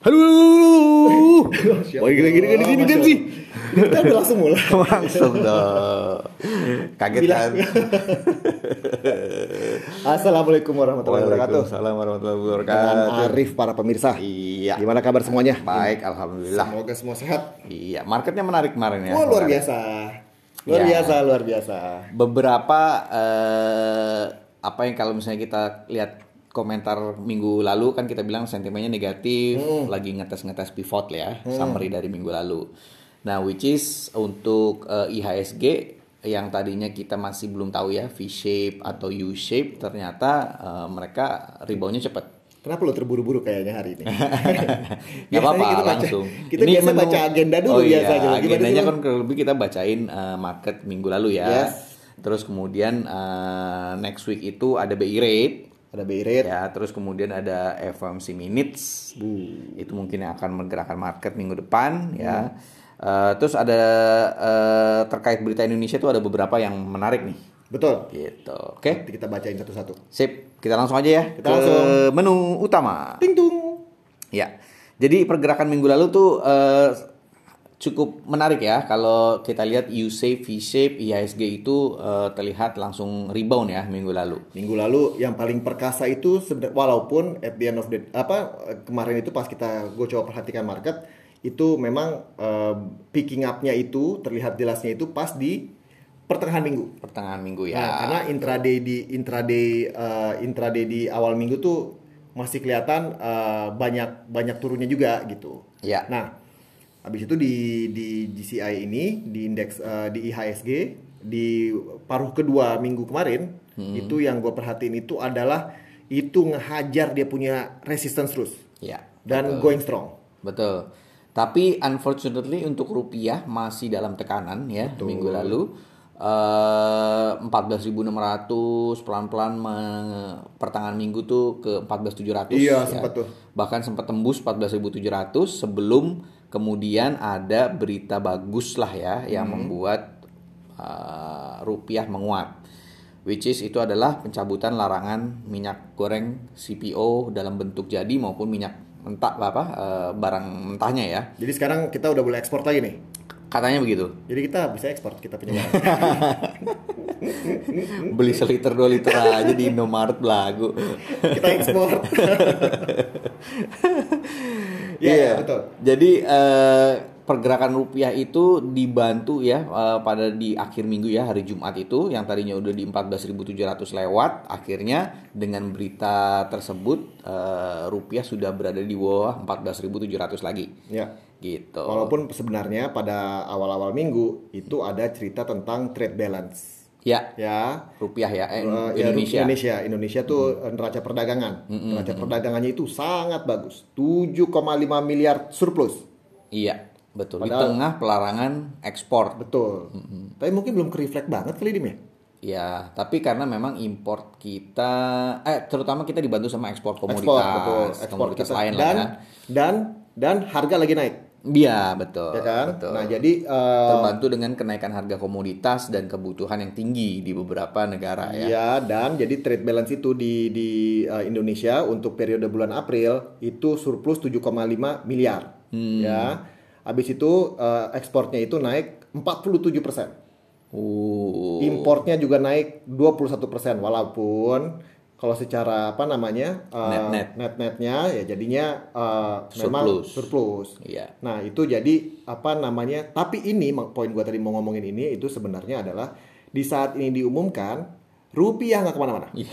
Halo. Wah, gini gini gini sini Dem sih. Kita udah langsung mulai. Langsung dong. Kaget kan? Assalamualaikum warahmatullahi wabarakatuh. Waalaikumsalam warahmatullahi Dengan wabarakatuh. Arif para pemirsa. Iya. Gimana kabar semuanya? Baik, alhamdulillah. Semoga semua sehat. Iya, marketnya menarik kemarin ya. Wah luar biasa. Luar Ya. biasa, luar biasa. Beberapa eh, apa yang kalau misalnya kita lihat komentar minggu lalu kan kita bilang sentimennya negatif, lagi ngetes-ngetes pivot ya, summary dari minggu lalu. Nah, which is untuk eh, IHSG yang tadinya kita masih belum tahu ya V shape atau U shape, ternyata eh, mereka reboundnya cepat. Kenapa lo terburu-buru kayaknya hari ini? Gak apa-apa Biasanya kita baca- langsung. Kita biasa menu- baca agenda dulu oh, biasanya. Iya, Gimana agendanya kan kurang lebih kita bacain eh, market minggu lalu ya. Yes. Terus kemudian eh, next week itu ada BI rate. Ada BI rate. Ya, terus kemudian ada FOMC minutes. Itu mungkin yang akan menggerakkan market minggu depan ya. Eh, terus ada eh, terkait berita Indonesia itu ada beberapa yang menarik nih. Betul. Gitu. Oke. Nanti kita bacain satu-satu. Sip, kita langsung aja ya Kita ke langsung. menu utama. Ting tung. Ya, jadi pergerakan minggu lalu tuh eh, cukup menarik ya. Kalau kita lihat U-shape, V-shape, IHSG itu eh, terlihat langsung rebound ya minggu lalu. Minggu lalu yang paling perkasa itu walaupun at the end of the apa kemarin itu pas kita gue coba perhatikan market itu memang eh, picking up-nya itu terlihat jelasnya itu pas di pertengahan minggu. Pertengahan minggu Nah, ya. karena intraday di intraday eh, intraday di awal minggu tuh masih kelihatan eh, banyak banyak turunnya juga gitu. Ya. Nah, habis itu di di GCI ini di indeks eh, di IHSG di paruh kedua minggu kemarin Hmm. itu yang gue perhatiin itu adalah itu ngehajar dia punya resistance terus Ya. dan going strong. Betul. Tapi unfortunately untuk rupiah masih dalam tekanan ya minggu lalu. Eh 14.600 pelan-pelan pertengahan minggu tuh ke 14.700 Iya, ya. sempat tuh. Bahkan sempat tembus 14.700 sebelum kemudian ada berita bagus lah ya yang Hmm. membuat eh, rupiah menguat. Which is itu adalah pencabutan larangan minyak goreng CPO dalam bentuk jadi maupun minyak mentah apa eh, barang mentahnya ya. Jadi sekarang kita udah boleh ekspor lagi nih. Katanya begitu. Jadi kita bisa ekspor kita punya barang. Beli seliter dua liter aja di Indomaret belagu. kita ekspor. Iya, Iya, betul. Jadi eh, pergerakan rupiah itu dibantu ya eh, pada di akhir minggu ya hari Jumat itu yang tadinya udah di 14.700 lewat, akhirnya dengan berita tersebut eh, rupiah sudah berada di bawah 14.700 lagi. Ya. Gitu. Walaupun sebenarnya pada awal-awal minggu itu ada cerita tentang trade balance. Ya Ya. rupiah ya eh, ya, Indonesia. Indonesia, Indonesia tuh eh, neraca perdagangan. neraca perdagangannya itu sangat bagus. 7,5 miliar surplus. Iya, betul. di Padahal- tengah pelarangan ekspor. Betul. Tapi mungkin belum ke reflect banget kali Dim ya? Ya, tapi karena memang import kita, eh terutama kita dibantu sama ekspor komoditas, Ekspor, betul. Ekspor komoditas kita lain dan lah ya. dan dan harga lagi naik, Iya, betul. ya kan? Betul. Nah, jadi eh, terbantu dengan kenaikan harga komoditas dan kebutuhan yang tinggi di beberapa negara ya. Ya, dan jadi trade balance itu di di uh, Indonesia untuk periode bulan April itu surplus 7,5 miliar. Hmm. Ya. Habis itu uh, ekspornya itu naik 47 persen. Uh, Importnya juga naik 21 persen. Walaupun kalau secara apa namanya uh, Net-net. net-netnya ya jadinya uh, memang Surplus. surplus. Iya. Nah itu jadi apa namanya? Tapi ini poin gua tadi mau ngomongin ini itu sebenarnya adalah di saat ini diumumkan rupiah nggak ke mana-mana. Iya,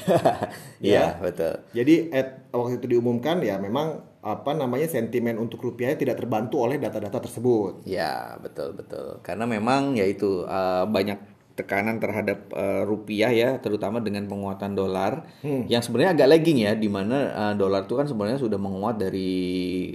Ya. iya betul. Jadi at, waktu itu diumumkan ya memang apa namanya sentimen untuk rupiahnya tidak terbantu oleh data-data tersebut. Ya, betul betul. Karena memang yaitu eh, banyak tekanan terhadap eh, rupiah ya, terutama dengan penguatan dolar yang sebenarnya agak lagging ya, di mana eh, dolar itu kan sebenarnya sudah menguat dari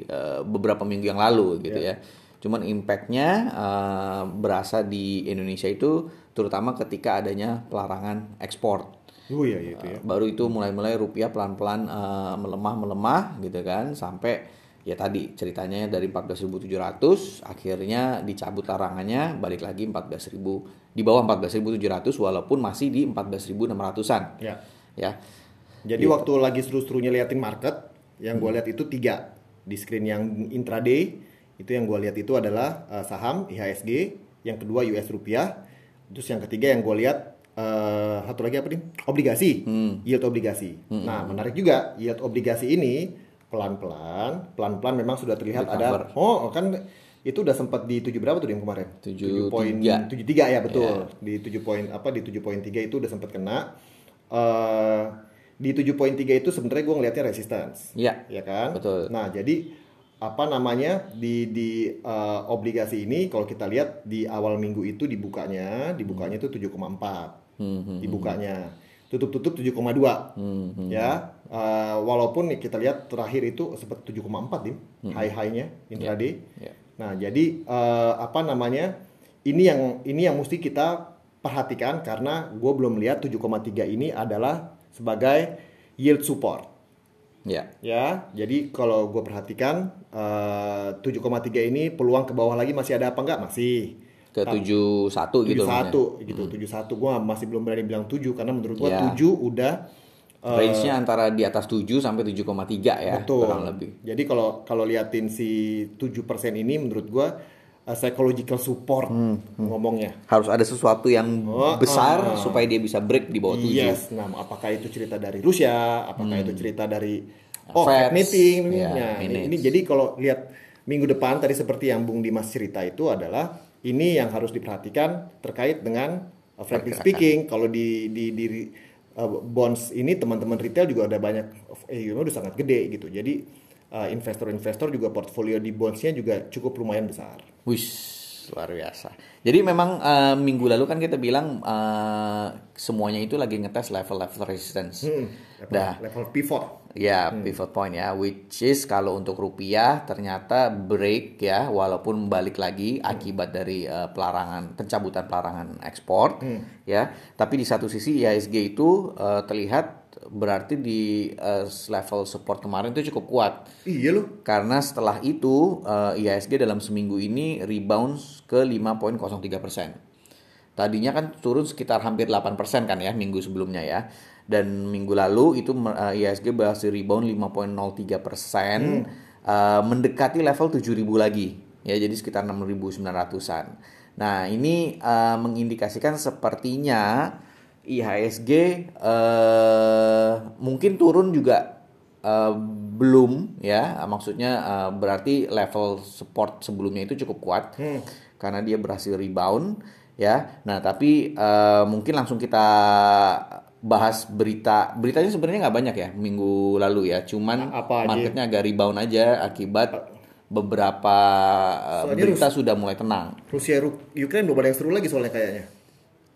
eh, beberapa minggu yang lalu gitu ya. Cuman impactnya eh, berasa di Indonesia itu terutama ketika adanya pelarangan ekspor. Oh iya iya itu ya. Uh, baru itu mulai-mulai rupiah pelan-pelan uh, melemah-melemah gitu kan sampai ya tadi ceritanya dari 14.700 akhirnya dicabut larangannya balik lagi 14.000 di bawah 14.700 walaupun masih di 14.600-an Ya. ya Jadi waktu lagi seru-serunya liatin market, yang gue lihat itu tiga. Di screen yang intraday itu yang gue lihat itu adalah uh, saham IHSG, yang kedua US rupiah, terus yang ketiga yang gue lihat uh, satu lagi apa nih? Obligasi, hmm. yield obligasi. Hmm. Nah menarik juga yield obligasi ini pelan-pelan, pelan-pelan memang sudah terlihat ada. Oh kan itu udah sempat di tujuh berapa tuh yang kemarin? Tujuh poin tujuh tiga ya betul. Yeah. Di tujuh poin apa di tujuh poin tiga itu udah sempat kena. Uh, di tujuh poin tiga itu sebenarnya gue ngelihatnya resistance. Iya. Yeah. Ya kan? Betul. Nah jadi apa namanya di di uh, obligasi ini kalau kita lihat di awal minggu itu dibukanya dibukanya itu 7,4 hmm, dibukanya tutup-tutup 7,2 hmm, ya uh, walaupun kita lihat terakhir itu sempat 7,4 nih hmm. high-high-nya intraday yeah. Yeah. nah jadi uh, apa namanya ini yang ini yang mesti kita perhatikan karena gue belum lihat 7,3 ini adalah sebagai yield support Ya. Ya, jadi kalau gue perhatikan uh, 7,3 ini peluang ke bawah lagi masih ada apa enggak? Masih. Ke 71 gitu. 71 gitu. Hmm. 71 gue masih belum berani bilang 7 karena menurut gue ya. 7 udah uh, range-nya antara di atas 7 sampai 7,3 ya, betul. kurang lebih. Jadi kalau kalau liatin si 7% ini menurut gue uh, psychological support hmm, hmm. ngomongnya. Harus ada sesuatu yang oh, besar uh, supaya dia bisa break di bawah tujuh. Yes, nah apakah itu cerita dari Rusia, apakah hmm. itu cerita dari oh Fed meeting. Yeah, nah, ini, ini jadi kalau lihat minggu depan tadi seperti yang Bung Dimas cerita itu adalah ini yang harus diperhatikan terkait dengan uh, frankly speaking kalau di di di uh, bonds ini teman-teman retail juga ada banyak eh udah sangat gede gitu. Jadi uh, investor-investor juga portfolio di bondsnya juga cukup lumayan besar. Wis luar biasa. Jadi memang uh, minggu lalu kan kita bilang uh, semuanya itu lagi ngetes level-level resistance. Hmm, level, nah, level pivot. Ya, hmm. pivot point ya, which is kalau untuk rupiah ternyata break ya, walaupun balik lagi hmm. akibat dari uh, pelarangan pencabutan pelarangan ekspor hmm. ya. Tapi di satu sisi IHSG itu uh, terlihat berarti di uh, level support kemarin itu cukup kuat. Iya loh. Karena setelah itu uh, IHSG dalam seminggu ini rebound ke 5.03 persen. Tadinya kan turun sekitar hampir 8 persen kan ya minggu sebelumnya ya. Dan minggu lalu itu uh, IHSG berhasil rebound 5.03 persen, hmm. uh, mendekati level 7.000 lagi. Ya jadi sekitar 6.900an. Nah ini uh, mengindikasikan sepertinya IHSG uh, mungkin turun juga uh, belum ya. Maksudnya uh, berarti level support sebelumnya itu cukup kuat hmm. karena dia berhasil rebound ya. Nah tapi uh, mungkin langsung kita bahas berita. Beritanya sebenarnya nggak banyak ya minggu lalu ya. Cuman Apa marketnya agak rebound aja akibat beberapa uh, berita Rus sudah mulai tenang. Rusia Ukraine belum ada yang seru lagi soalnya kayaknya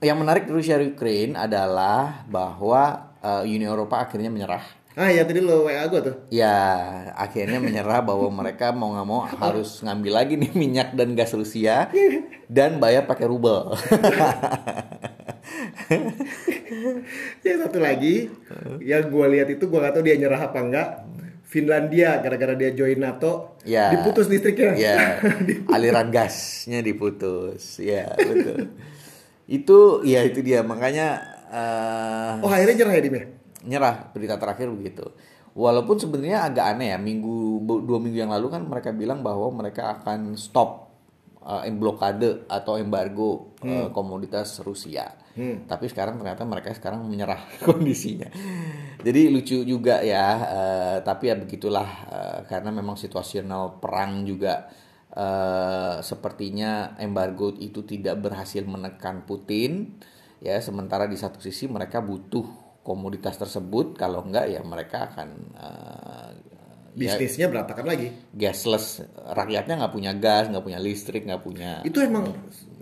yang menarik Rusia Ukraine adalah bahwa uh, Uni Eropa akhirnya menyerah. Ah ya tadi lo WA gue tuh. Ya akhirnya menyerah bahwa mereka mau nggak mau harus ngambil lagi nih minyak dan gas Rusia dan bayar pakai rubel. yang satu lagi yang gue lihat itu gue gak tahu dia nyerah apa enggak. Finlandia gara-gara dia join NATO ya, diputus listriknya. Ya, aliran gasnya diputus. Ya betul itu ya itu dia makanya uh, oh akhirnya nyerah ya Dim ya? nyerah berita terakhir begitu walaupun sebenarnya agak aneh ya minggu dua minggu yang lalu kan mereka bilang bahwa mereka akan stop uh, blokade atau embargo hmm. uh, komoditas Rusia hmm. tapi sekarang ternyata mereka sekarang menyerah kondisinya jadi lucu juga ya uh, tapi ya begitulah uh, karena memang situasional perang juga uh, sepertinya embargo itu tidak berhasil menekan Putin. Ya sementara di satu sisi mereka butuh komoditas tersebut. Kalau enggak ya mereka akan uh, bisnisnya ya, berantakan lagi. Gasless. Rakyatnya nggak punya gas nggak punya listrik nggak punya itu emang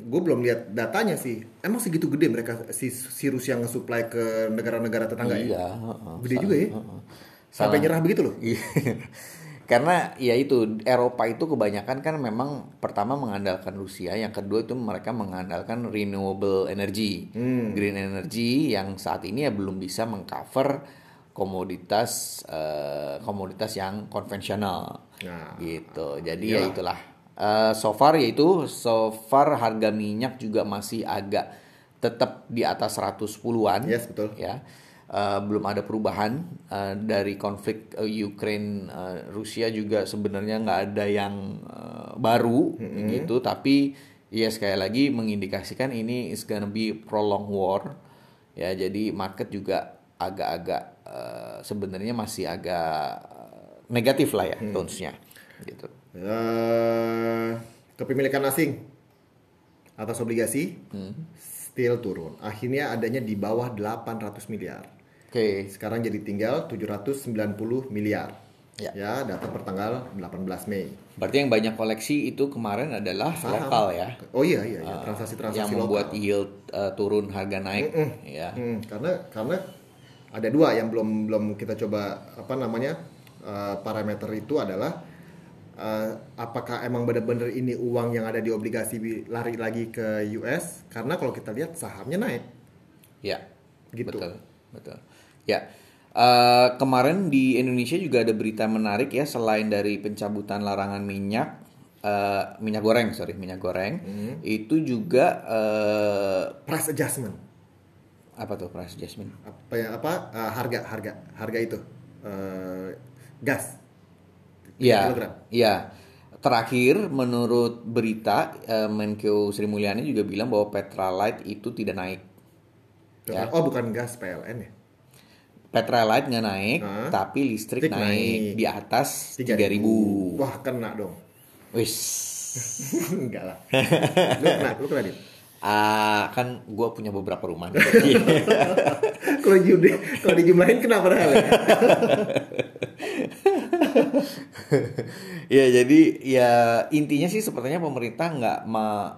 gue belum lihat datanya sih. Emang segitu gede mereka si, si Rusia ngesuplai ke negara-negara tetangga ya? iya, ya gede juga ya? Sampai nyerah begitu loh? Iya. Karena ya itu Eropa itu kebanyakan kan memang pertama mengandalkan Rusia, yang kedua itu mereka mengandalkan renewable energy, hmm. green energy yang saat ini ya belum bisa mengcover komoditas uh, komoditas yang konvensional, nah, gitu. Jadi ya itulah. Uh, so far yaitu so far harga minyak juga masih agak tetap di atas 110-an. Yes, betul. Ya uh, belum ada perubahan uh, dari konflik uh, Ukraine uh, Rusia juga sebenarnya nggak ada yang uh, baru mm-hmm. gitu tapi ya sekali lagi mengindikasikan ini is gonna be prolonged war ya jadi market juga agak-agak uh, sebenarnya masih agak negatif lah ya hmm. tonesnya gitu. Uh, kepemilikan asing atas obligasi hmm. Still turun. Akhirnya adanya di bawah 800 miliar. Oke. Okay. Sekarang jadi tinggal 790 miliar. Ya. ya, data per tanggal 18 Mei. Berarti yang banyak koleksi itu kemarin adalah Saham. lokal ya. Oh iya iya, iya. transaksi-transaksi yang membuat lokal. yield uh, turun harga naik mm -mm. ya. Mm, karena karena ada dua yang belum belum kita coba apa namanya uh, parameter itu adalah uh, apakah emang benar-benar ini uang yang ada di obligasi lari lagi ke US karena kalau kita lihat sahamnya naik. Ya. Gitu. Betul. Betul. Ya. Uh, kemarin di Indonesia juga ada berita menarik ya selain dari pencabutan larangan minyak uh, minyak goreng sorry minyak goreng hmm. itu juga uh, price adjustment apa tuh price adjustment apa ya apa uh, harga harga harga itu uh, gas. Iya. Iya. Terakhir menurut berita uh, Menkeu Sri Mulyani juga bilang bahwa Petralite itu tidak naik. Ya. Oh bukan gas PLN ya? Petralite nggak naik, huh? tapi listrik naik, naik di atas tiga ribu. Wah kena dong. Wis. Enggak lah. Lu kena, lu kena dia. Uh, kan gue punya beberapa rumah. kalau jumlah kalau dijumlahin kenapa padahal ya? ya jadi ya intinya sih sepertinya pemerintah nggak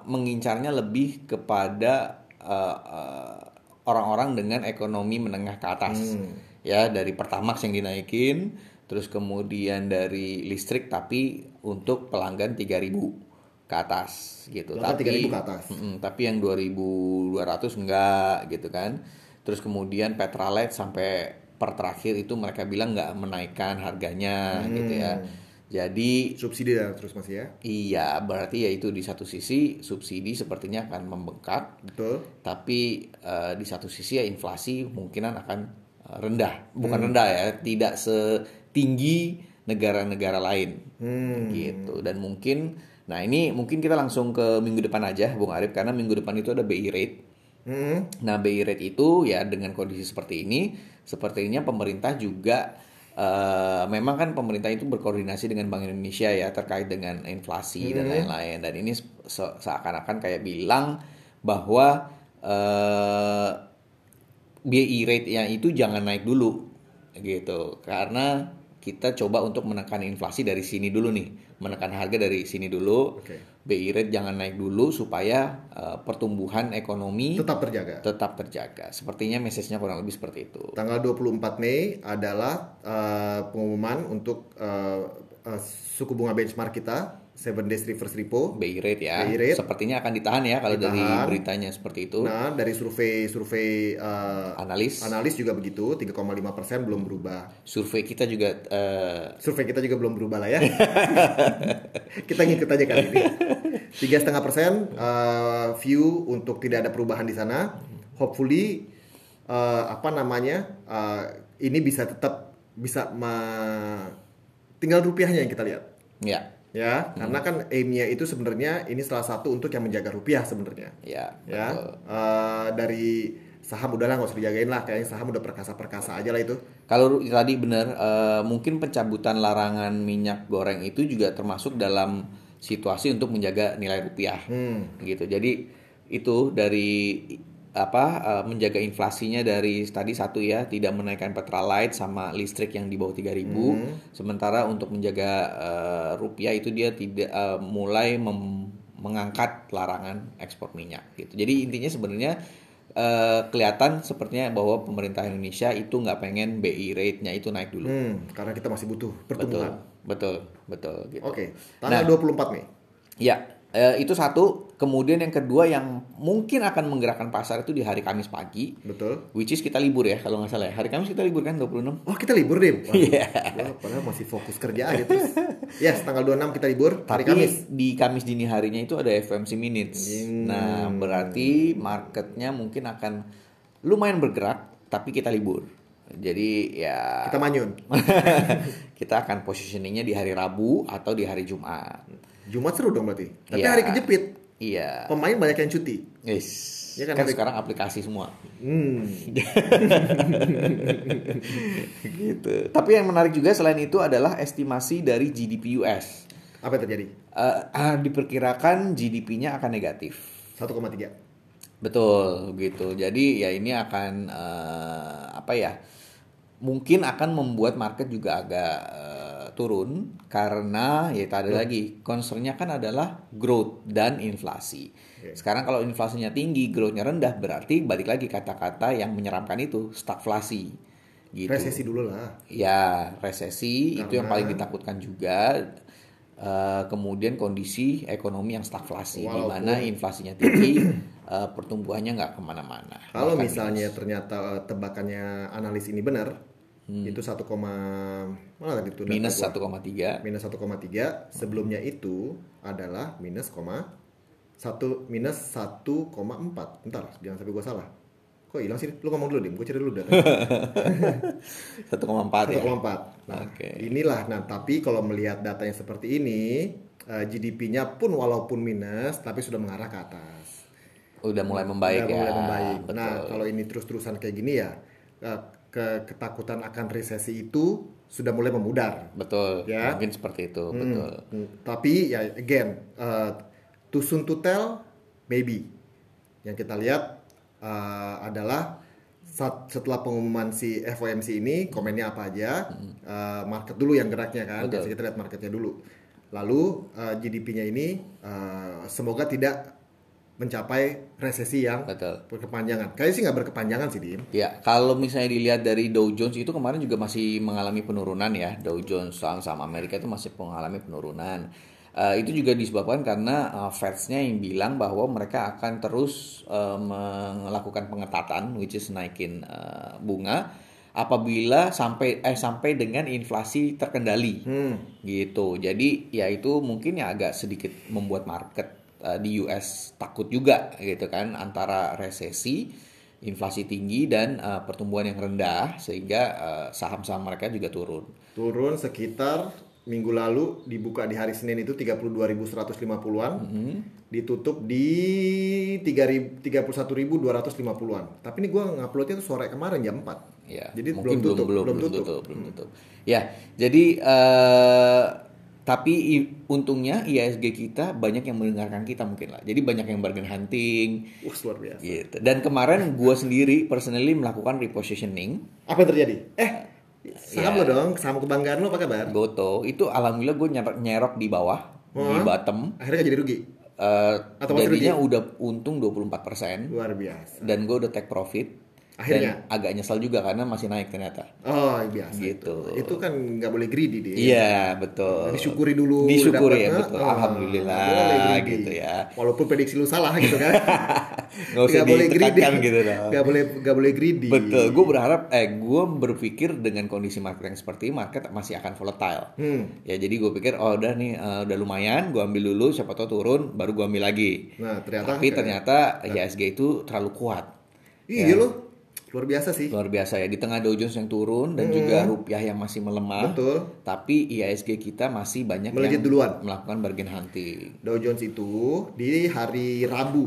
mengincarnya lebih kepada uh, uh, orang-orang dengan ekonomi menengah ke atas hmm. ya dari pertamax yang dinaikin terus kemudian dari listrik tapi untuk pelanggan 3000 ke atas gitu tapi ke atas. Mm, tapi yang 2200 enggak gitu kan terus kemudian petrolite sampai per terakhir itu mereka bilang nggak menaikkan harganya hmm. gitu ya. Jadi subsidi ya terus masih ya? Iya, berarti ya itu di satu sisi subsidi sepertinya akan membengkak. Betul. Tapi uh, di satu sisi ya inflasi mungkinan akan uh, rendah, bukan hmm. rendah ya, tidak setinggi negara-negara lain. Hmm. Gitu. Dan mungkin nah ini mungkin kita langsung ke minggu depan aja Bung Arif karena minggu depan itu ada BI rate. Hmm. Nah, BI rate itu ya dengan kondisi seperti ini sepertinya pemerintah juga uh, memang kan pemerintah itu berkoordinasi dengan Bank Indonesia ya terkait dengan inflasi hmm. dan lain-lain. Dan ini se seakan-akan kayak bilang bahwa uh, BI rate yang itu jangan naik dulu gitu. Karena kita coba untuk menekan inflasi dari sini dulu nih menekan harga dari sini dulu. Okay BI rate jangan naik dulu supaya uh, pertumbuhan ekonomi tetap terjaga. Tetap terjaga. Sepertinya message-nya kurang lebih seperti itu. Tanggal 24 Mei adalah uh, pengumuman untuk uh, uh, suku bunga benchmark kita seven days reverse repo BI rate ya. BI rate. Sepertinya akan ditahan ya kalau ditahan. dari beritanya seperti itu. Nah, dari survei survei uh, analis analis juga begitu, 3,5% belum berubah. Survei kita juga uh... survei kita juga belum berubah lah ya. kita ngikut aja kali ini. Tiga setengah persen uh, view untuk tidak ada perubahan di sana. Hopefully uh, apa namanya uh, ini bisa tetap bisa ma tinggal rupiahnya yang kita lihat. Ya ya hmm. karena kan aimnya itu sebenarnya ini salah satu untuk yang menjaga rupiah sebenarnya. Ya ya uh, dari saham udahlah nggak usah dijagain lah. Kayaknya saham udah perkasa perkasa aja lah itu. Kalau tadi benar uh, mungkin pencabutan larangan minyak goreng itu juga termasuk dalam situasi untuk menjaga nilai rupiah. Hmm. gitu. Jadi itu dari apa uh, menjaga inflasinya dari tadi satu ya tidak menaikkan petrolite sama listrik yang di bawah 3000 hmm. sementara untuk menjaga uh, rupiah itu dia tidak uh, mulai mengangkat larangan ekspor minyak gitu. Jadi intinya sebenarnya uh, kelihatan sepertinya bahwa pemerintah Indonesia itu nggak pengen BI rate-nya itu naik dulu. Hmm, karena kita masih butuh pertumbuhan. Betul betul, betul gitu. Oke okay. tanggal nah, 24 Mei. ya Eh, itu satu. Kemudian yang kedua yang mungkin akan menggerakkan pasar itu di hari Kamis pagi. Betul. Which is kita libur ya kalau nggak salah ya. Hari Kamis kita libur kan 26. Oh kita libur deh. Iya. Yeah. padahal masih fokus kerja aja terus. yes tanggal 26 kita libur. Hari Tapi Kamis. di Kamis dini harinya itu ada FMC Minutes. Hmm. Nah berarti marketnya mungkin akan lumayan bergerak tapi kita libur. Jadi ya Kita manyun. kita akan positioningnya di hari Rabu atau di hari Jumat. Jumat seru dong berarti. Tapi Iya. hari kejepit. Iya. Pemain banyak yang cuti. Yes. Ya kan kan hari- sekarang aplikasi semua. Hmm. gitu. Tapi yang menarik juga selain itu adalah estimasi dari GDP US. Apa yang terjadi? Eh, ah, diperkirakan GDP-nya akan negatif. 1,3. Betul, gitu. Jadi ya ini akan eh, apa ya? Mungkin akan membuat market juga agak eh, turun karena ya tadi lagi concernnya kan adalah growth dan inflasi. Sekarang kalau inflasinya tinggi, growth-nya rendah, berarti balik lagi kata-kata yang menyeramkan itu stagflasi. Gitu. Resesi dulu lah. Ya, resesi itu yang Karena- paling ditakutkan juga. Eh, kemudian kondisi ekonomi yang stagflasi, di mana inflasinya tinggi, eh, pertumbuhannya nggak ke mana-mana. Kalau Bahkan misalnya minus. ternyata tebakannya analis ini benar, itu 1, mana tadi itu? minus gua? 1,3. minus 1,3 sebelumnya itu adalah minus koma satu minus 1,4 bentar jangan sampai gua salah kok hilang sih lu ngomong dulu deh gua cari dulu data 1,4 ya. 1,4 nah Oke. inilah nah tapi kalau melihat data yang seperti ini eh, GDP-nya pun walaupun minus tapi sudah mengarah ke atas Udah mulai membaik Udah ya. mulai membaik. Betul. Nah, kalau ini terus-terusan kayak gini ya, eh, ke ketakutan akan resesi itu sudah mulai memudar. Betul. Ya. Mungkin seperti itu, betul. Hmm, Tapi ya again, uh, too soon to tell, maybe. Yang kita lihat uh, adalah saat, setelah pengumuman si FOMC ini, komennya apa aja, uh, market dulu yang geraknya kan. Betul. Biasa kita lihat marketnya dulu. Lalu uh, GDP-nya ini uh, semoga tidak mencapai resesi yang Betul. berkepanjangan. Kayaknya sih nggak berkepanjangan sih, Dim. Ya, kalau misalnya dilihat dari Dow Jones itu kemarin juga masih mengalami penurunan ya. Dow Jones saham-saham Amerika itu masih mengalami penurunan. Eh, itu juga disebabkan karena eh, Feds-nya yang bilang bahwa mereka akan terus eh, melakukan pengetatan, which is naikin eh, bunga apabila sampai eh sampai dengan inflasi terkendali Hmm. gitu. Jadi ya itu mungkin ya agak sedikit membuat market uh, di US takut juga gitu kan antara resesi, inflasi tinggi dan uh, pertumbuhan yang rendah sehingga uh, saham-saham mereka juga turun. Turun sekitar minggu lalu dibuka di hari Senin itu 32.150-an. Ditutup di 3.000 31.250-an. Tapi ini gua nguploadnya tuh sore kemarin jam 4. Ya, Jadi mungkin belum tutup, belum, belum belum tutup. tutup, belum tutup. Ya, jadi eh, tapi untungnya IASG kita banyak yang mendengarkan kita mungkin lah. Jadi banyak yang bargain hunting Wah, luar biasa. gitu. Dan kemarin gua sendiri personally melakukan repositioning Apa yang terjadi? Eh, saham Ya. lo dong, saham kebanggaan lo apa kabar? Goto itu alhamdulillah gue nyerok, nyerok di bawah di bottom Akhirnya jadi rugi. Eh, Atau jadinya udah untung 24% Luar biasa. dan gue udah take profit Akhirnya? dan agak nyesal juga karena masih naik ternyata Oh, biasa. gitu Itu kan nggak boleh greedy dia. iya betul Disyukuri dulu. disyukuri ya betul Ah, alhamdulillah boleh gitu ya Walaupun prediksi lu salah gitu kan. nggak usah Nggak boleh greedy. gitu dong Nggak boleh nggak boleh greedy. betul gue berharap eh gue berpikir dengan kondisi market yang seperti ini market masih akan volatile Hmm. ya jadi gue pikir oh udah nih eh, udah lumayan gue ambil dulu siapa tahu turun baru gue ambil lagi Nah, ternyata tapi kayak- ternyata IHSG itu terlalu kuat Iya lo. Luar biasa sih. luar biasa ya di tengah Dow Jones yang turun dan juga rupiah yang masih melemah Betul. tapi IHSG kita masih banyak Melejit yang duluan. melakukan bargain hunting Dow Jones itu di hari Rabu.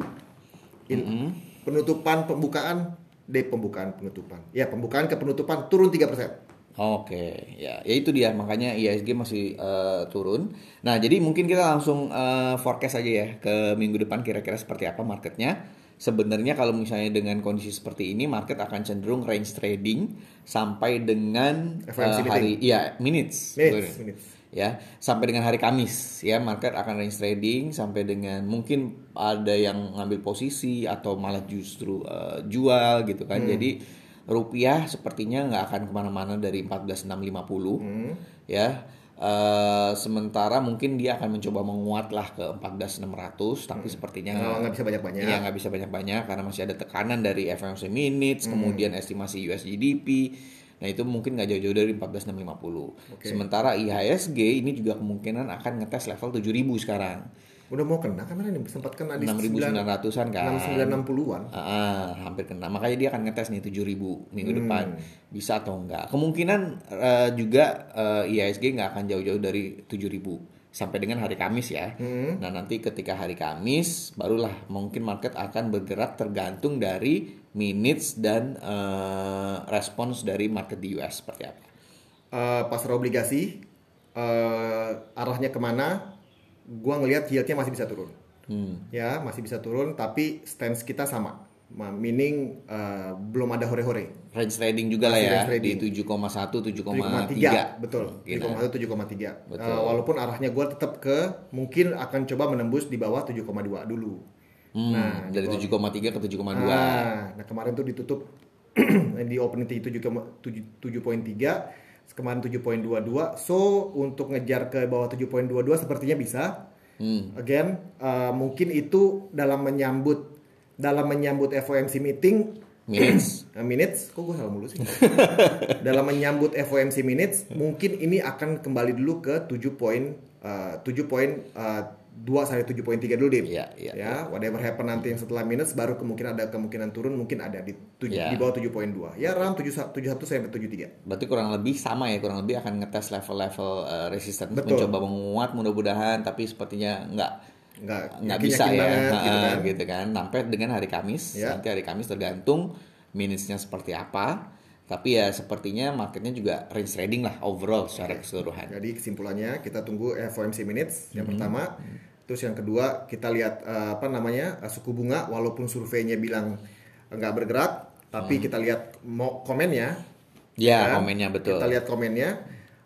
In- Penutupan pembukaan deh pembukaan penutupan. Ya, pembukaan ke penutupan turun 3%. Oke, ya, ya itu dia makanya IHSG masih eh, turun. Nah, jadi mungkin kita langsung eh, forecast aja ya ke minggu depan kira-kira seperti apa marketnya. Sebenarnya kalau misalnya dengan kondisi seperti ini, market akan cenderung range trading sampai dengan FOMC meeting. hari, ya minutes, Minutes, minutes. ya sampai dengan hari Kamis ya market akan range trading sampai dengan mungkin ada yang ngambil posisi atau malah justru eh, jual gitu kan. Jadi rupiah sepertinya nggak akan ke mana-mana dari 14.650 ya Eh, sementara mungkin dia akan mencoba menguat lah ke 14.600 tapi sepertinya Nah, nggak bisa banyak-banyak. Iya nggak bisa banyak-banyak karena masih ada tekanan dari FOMC minutes, Hmm. kemudian estimasi US GDP. Nah itu mungkin nggak jauh-jauh dari 14.650. Sementara IHSG ini juga kemungkinan akan ngetes level 7.000 sekarang. Udah mau kena kemarin ini sempat kena di 6.900-an kan. 6960-an. Ah, hampir kena. Makanya dia akan ngetes nih 7.000 minggu depan bisa atau enggak. Kemungkinan eh, juga eh, IISG nggak akan jauh-jauh dari 7.000 sampai dengan hari Kamis ya. Nah, nanti ketika hari Kamis barulah mungkin market akan bergerak tergantung dari minutes dan eh, respons dari market di US seperti apa. Eh, pasar obligasi eh, arahnya ke mana? Gua ngelihat yieldnya masih bisa turun. Hmm. Ya, masih bisa turun tapi stance kita sama. Ma- Meaning eh, belum ada hore-hore. Range trading juga lah ya trading. di 7,1 7,3 7,3. betul Gitu. 7,1 7,3 Betul. Eh, walaupun arahnya gue tetap ke mungkin akan coba menembus di bawah 7,2 dulu Hmm, Nah, dari gua- 7,3 ke 7,2. nah, nah kemarin tuh ditutup di opening di 7,3 kemarin 7.22 so untuk ngejar ke bawah 7.22 sepertinya bisa Hmm. again eh, mungkin itu dalam menyambut dalam menyambut FOMC meeting Minutes. Uh, minutes, kok gue salah mulu sih? Dalam menyambut FOMC minutes, mungkin ini akan kembali dulu ke 7 poin, uh, 7 poin uh, 2 sampai 7.3 dulu deh. Iya, iya, ya, whatever happen nanti yang setelah minutes baru kemungkinan ada kemungkinan turun mungkin ada di tujuh, Iya. di bawah 7.2. Ya around 71 71 sampai 73. Berarti kurang lebih sama ya, kurang lebih akan ngetes level-level uh, resistance Betul. mencoba menguat mudah-mudahan tapi sepertinya nggak Nggak nggak bisa ya banget, gitu kan. gitu kan sampai dengan hari Kamis Ya. nanti hari Kamis tergantung minusnya seperti apa tapi ya sepertinya marketnya juga range trading lah overall secara keseluruhan Jadi kesimpulannya kita tunggu FOMC minutes yang Hmm. pertama. Terus yang kedua kita lihat uh, apa namanya uh, suku bunga walaupun surveinya bilang nggak bergerak, tapi kita lihat mau komennya. Hmm. ya kan? komennya betul Kita lihat komennya.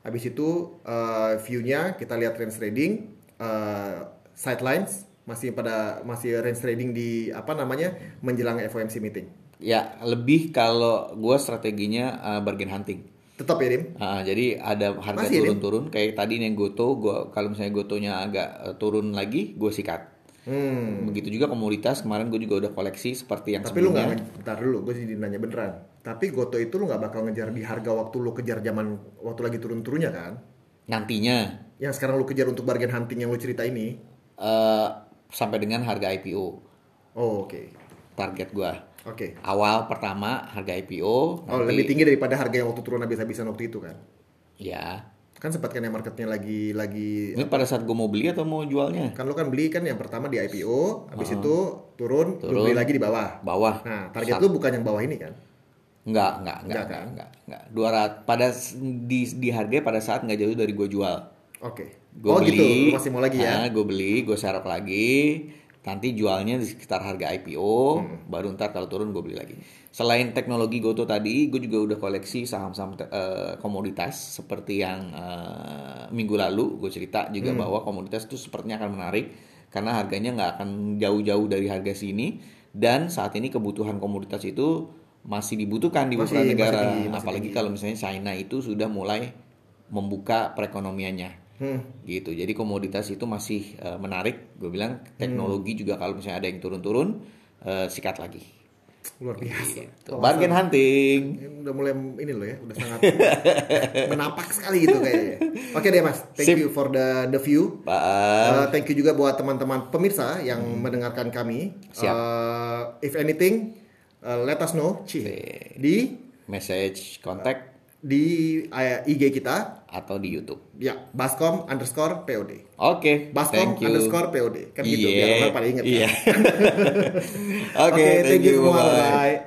Habis itu uh, view-nya kita lihat range trading, uh, sidelines masih pada masih range trading di apa namanya menjelang FOMC meeting. ya lebih kalau gue strateginya uh, bargain hunting Tetap ya Dim. Ah, jadi ada harga Dim? turun-turun kayak tadi nih Goto, gua kalau misalnya Gotonya agak eh, turun lagi, gue sikat. Hmm. Begitu juga komoditas kemarin gue juga udah koleksi seperti yang Tapi lu sebelumnya. nggak bentar dulu, gue jadi nanya beneran. Tapi Goto itu lu nggak bakal ngejar di harga waktu lu kejar zaman waktu lagi turun-turunnya kan? Nantinya Yang sekarang lu kejar untuk bargain hunting yang lu cerita ini. eh, sampai dengan harga IPO Oh, oke. target gua. Oke. Awal pertama harga IPO, Oh, nanti lebih tinggi daripada harga yang waktu turun habis-habisan waktu itu kan? ya. Kan sempat kan yang marketnya lagi lagi Ini pada saat gue mau beli atau mau jualnya? kan lu kan beli kan yang pertama di IPO, habis itu turun, Turun. beli lagi di bawah. Bawah. Nah, target lu bukan yang bawah ini kan? Enggak, enggak, enggak, Enggak, enggak, kan? enggak, enggak. 200 pada di di harga pada saat nggak jauh dari gue jual. Oke. Gue Oh beli, gitu, lu masih mau lagi ya? gue beli, gue serok lagi. Nanti jualnya di sekitar harga IPO, Hmm. baru ntar kalau turun gue beli lagi. Selain teknologi Goto tadi, gue juga udah koleksi saham-saham eh, komoditas seperti yang eh, minggu lalu gue cerita juga Hmm. bahwa komoditas itu sepertinya akan menarik karena harganya nggak akan jauh-jauh dari harga sini dan saat ini kebutuhan komoditas itu masih dibutuhkan di Masih- beberapa masih negara, tinggi, masih apalagi tinggi. kalau misalnya China itu sudah mulai membuka perekonomiannya Hmm. gitu jadi komoditas itu masih eh, menarik gue bilang teknologi juga kalau misalnya ada yang turun-turun eh, sikat lagi Luar biasa. Gitu. bargain hunting udah mulai ini loh ya, udah sangat menapak sekali gitu kayaknya. Oke deh mas, thank Sip. you for the the view. Uh, thank you juga buat teman-teman pemirsa yang mendengarkan kami. Siap. Uh, if anything, uh, let us know Cih, di message kontak di uh, IG kita. Atau di YouTube. Ya baskom underscore pod oke baskom thank you. underscore pod kan gitu Iya, biar orang pada inget iya. Kan. oke Oke, thank you semua. bye. bye